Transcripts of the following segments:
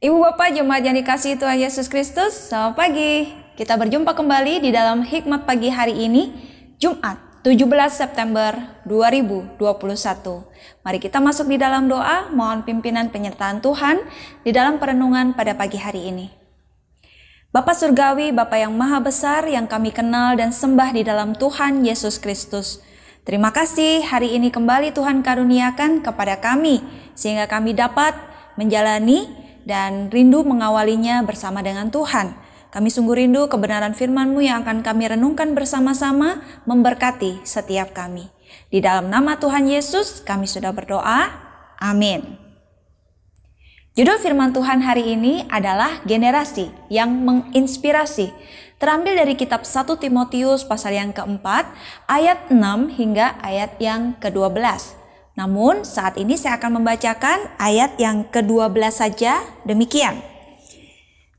Ibu Bapak Jemaat yang dikasih Tuhan Yesus Kristus, selamat pagi. Kita berjumpa kembali di dalam Hikmat Pagi hari ini, Jumat 17 September 2021. Mari kita masuk di dalam doa, mohon pimpinan penyertaan Tuhan di dalam perenungan pada pagi hari ini. Bapak Surgawi, Bapak yang Maha Besar yang kami kenal dan sembah di dalam Tuhan Yesus Kristus, Terima kasih hari ini kembali Tuhan karuniakan kepada kami sehingga kami dapat menjalani dan rindu mengawalinya bersama dengan Tuhan. Kami sungguh rindu kebenaran firman-Mu yang akan kami renungkan bersama-sama memberkati setiap kami. Di dalam nama Tuhan Yesus kami sudah berdoa. Amin. Judul firman Tuhan hari ini adalah generasi yang menginspirasi. Terambil dari kitab 1 Timotius pasal yang keempat ayat 6 hingga ayat yang ke-12. Namun saat ini saya akan membacakan ayat yang ke-12 saja demikian.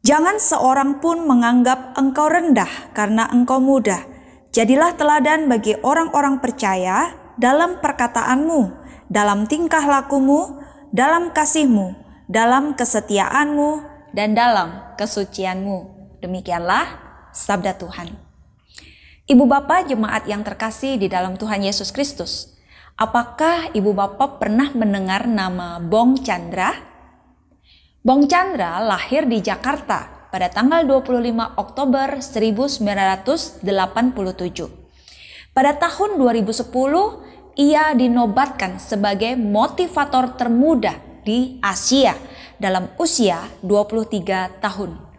Jangan seorang pun menganggap engkau rendah karena engkau muda. Jadilah teladan bagi orang-orang percaya dalam perkataanmu, dalam tingkah lakumu, dalam kasihmu, dalam kesetiaanmu, dan dalam kesucianmu. Demikianlah sabda Tuhan. Ibu bapak jemaat yang terkasih di dalam Tuhan Yesus Kristus. Apakah ibu bapak pernah mendengar nama Bong Chandra? Bong Chandra lahir di Jakarta pada tanggal 25 Oktober 1987. Pada tahun 2010, ia dinobatkan sebagai motivator termuda di Asia dalam usia 23 tahun.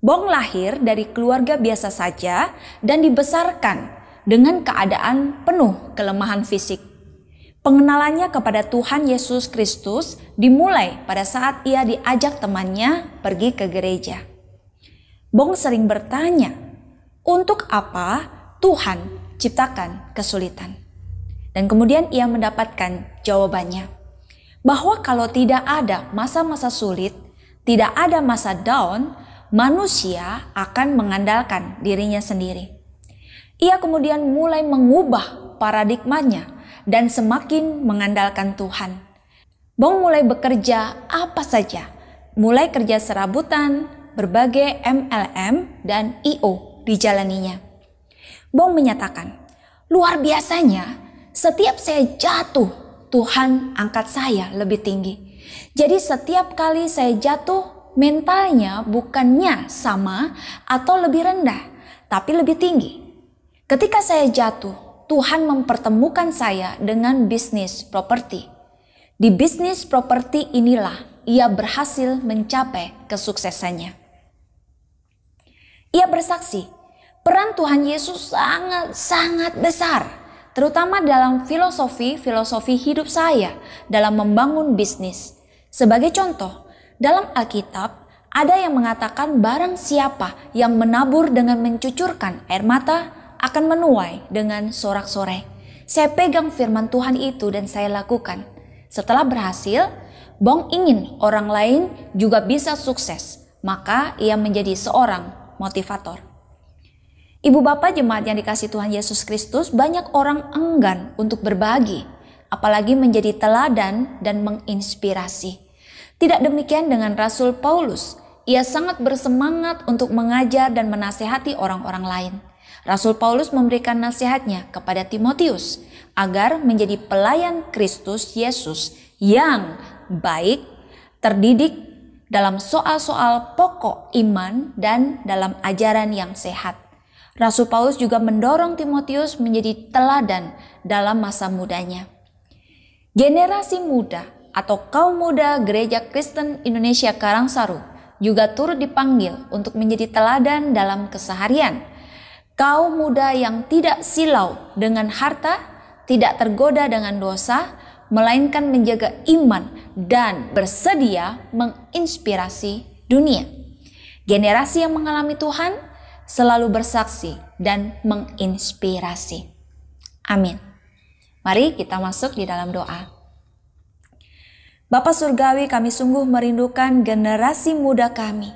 Bong lahir dari keluarga biasa saja dan dibesarkan dengan keadaan penuh kelemahan fisik. Pengenalannya kepada Tuhan Yesus Kristus dimulai pada saat ia diajak temannya pergi ke gereja. Bong sering bertanya, untuk apa Tuhan ciptakan kesulitan? Dan kemudian ia mendapatkan jawabannya, bahwa kalau tidak ada masa-masa sulit, tidak ada masa down, manusia akan mengandalkan dirinya sendiri. Ia kemudian mulai mengubah paradigmanya dan semakin mengandalkan Tuhan. Bong mulai bekerja apa saja, mulai kerja serabutan, berbagai MLM dan IO dijalaninya. Bong menyatakan, luar biasanya setiap saya jatuh, Tuhan angkat saya lebih tinggi. Jadi setiap kali saya jatuh, mentalnya bukannya sama atau lebih rendah, tapi lebih tinggi. Ketika saya jatuh, Tuhan mempertemukan saya dengan bisnis properti. Di bisnis properti inilah ia berhasil mencapai kesuksesannya. Ia bersaksi, peran Tuhan Yesus sangat-sangat besar, terutama dalam filosofi-filosofi hidup saya dalam membangun bisnis. Sebagai contoh, dalam Alkitab ada yang mengatakan barang siapa yang menabur dengan mencucurkan air mata, akan menuai dengan sorak-sorai. Saya pegang firman Tuhan itu dan saya lakukan. Setelah berhasil, Bong ingin orang lain juga bisa sukses, maka ia menjadi seorang motivator. Ibu bapak jemaat yang dikasih Tuhan Yesus Kristus, banyak orang enggan untuk berbagi, apalagi menjadi teladan dan menginspirasi. Tidak demikian dengan Rasul Paulus. Ia sangat bersemangat untuk mengajar dan menasehati orang-orang lain. Rasul Paulus memberikan nasihatnya kepada Timotius agar menjadi pelayan Kristus Yesus yang baik, terdidik dalam soal-soal pokok iman dan dalam ajaran yang sehat. Rasul Paulus juga mendorong Timotius menjadi teladan dalam masa mudanya. Generasi muda atau kaum muda Gereja Kristen Indonesia Karangsaru juga turut dipanggil untuk menjadi teladan dalam keseharian kaum muda yang tidak silau dengan harta, tidak tergoda dengan dosa, melainkan menjaga iman dan bersedia menginspirasi dunia. Generasi yang mengalami Tuhan selalu bersaksi dan menginspirasi. Amin. Mari kita masuk di dalam doa. Bapak Surgawi kami sungguh merindukan generasi muda kami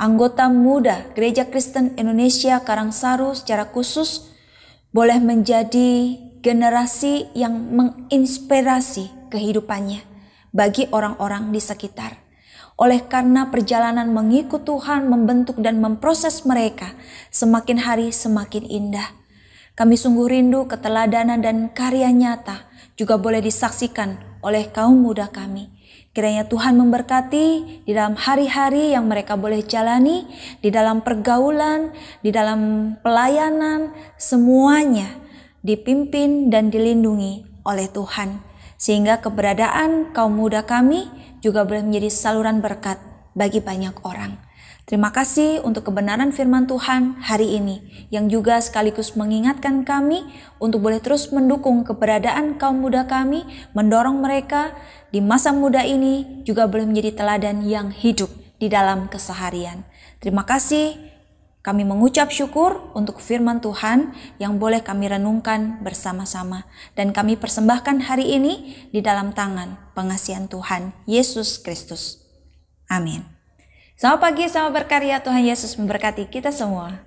anggota muda Gereja Kristen Indonesia Karangsaru secara khusus boleh menjadi generasi yang menginspirasi kehidupannya bagi orang-orang di sekitar. Oleh karena perjalanan mengikut Tuhan membentuk dan memproses mereka semakin hari semakin indah. Kami sungguh rindu keteladanan dan karya nyata juga boleh disaksikan oleh kaum muda kami. Kiranya Tuhan memberkati di dalam hari-hari yang mereka boleh jalani, di dalam pergaulan, di dalam pelayanan, semuanya dipimpin dan dilindungi oleh Tuhan. Sehingga keberadaan kaum muda kami juga boleh menjadi saluran berkat bagi banyak orang. Terima kasih untuk kebenaran firman Tuhan hari ini yang juga sekaligus mengingatkan kami untuk boleh terus mendukung keberadaan kaum muda kami, mendorong mereka di masa muda ini juga boleh menjadi teladan yang hidup di dalam keseharian. Terima kasih kami mengucap syukur untuk firman Tuhan yang boleh kami renungkan bersama-sama dan kami persembahkan hari ini di dalam tangan pengasihan Tuhan Yesus Kristus. Amin. Selamat pagi, selamat berkarya. Tuhan Yesus memberkati kita semua.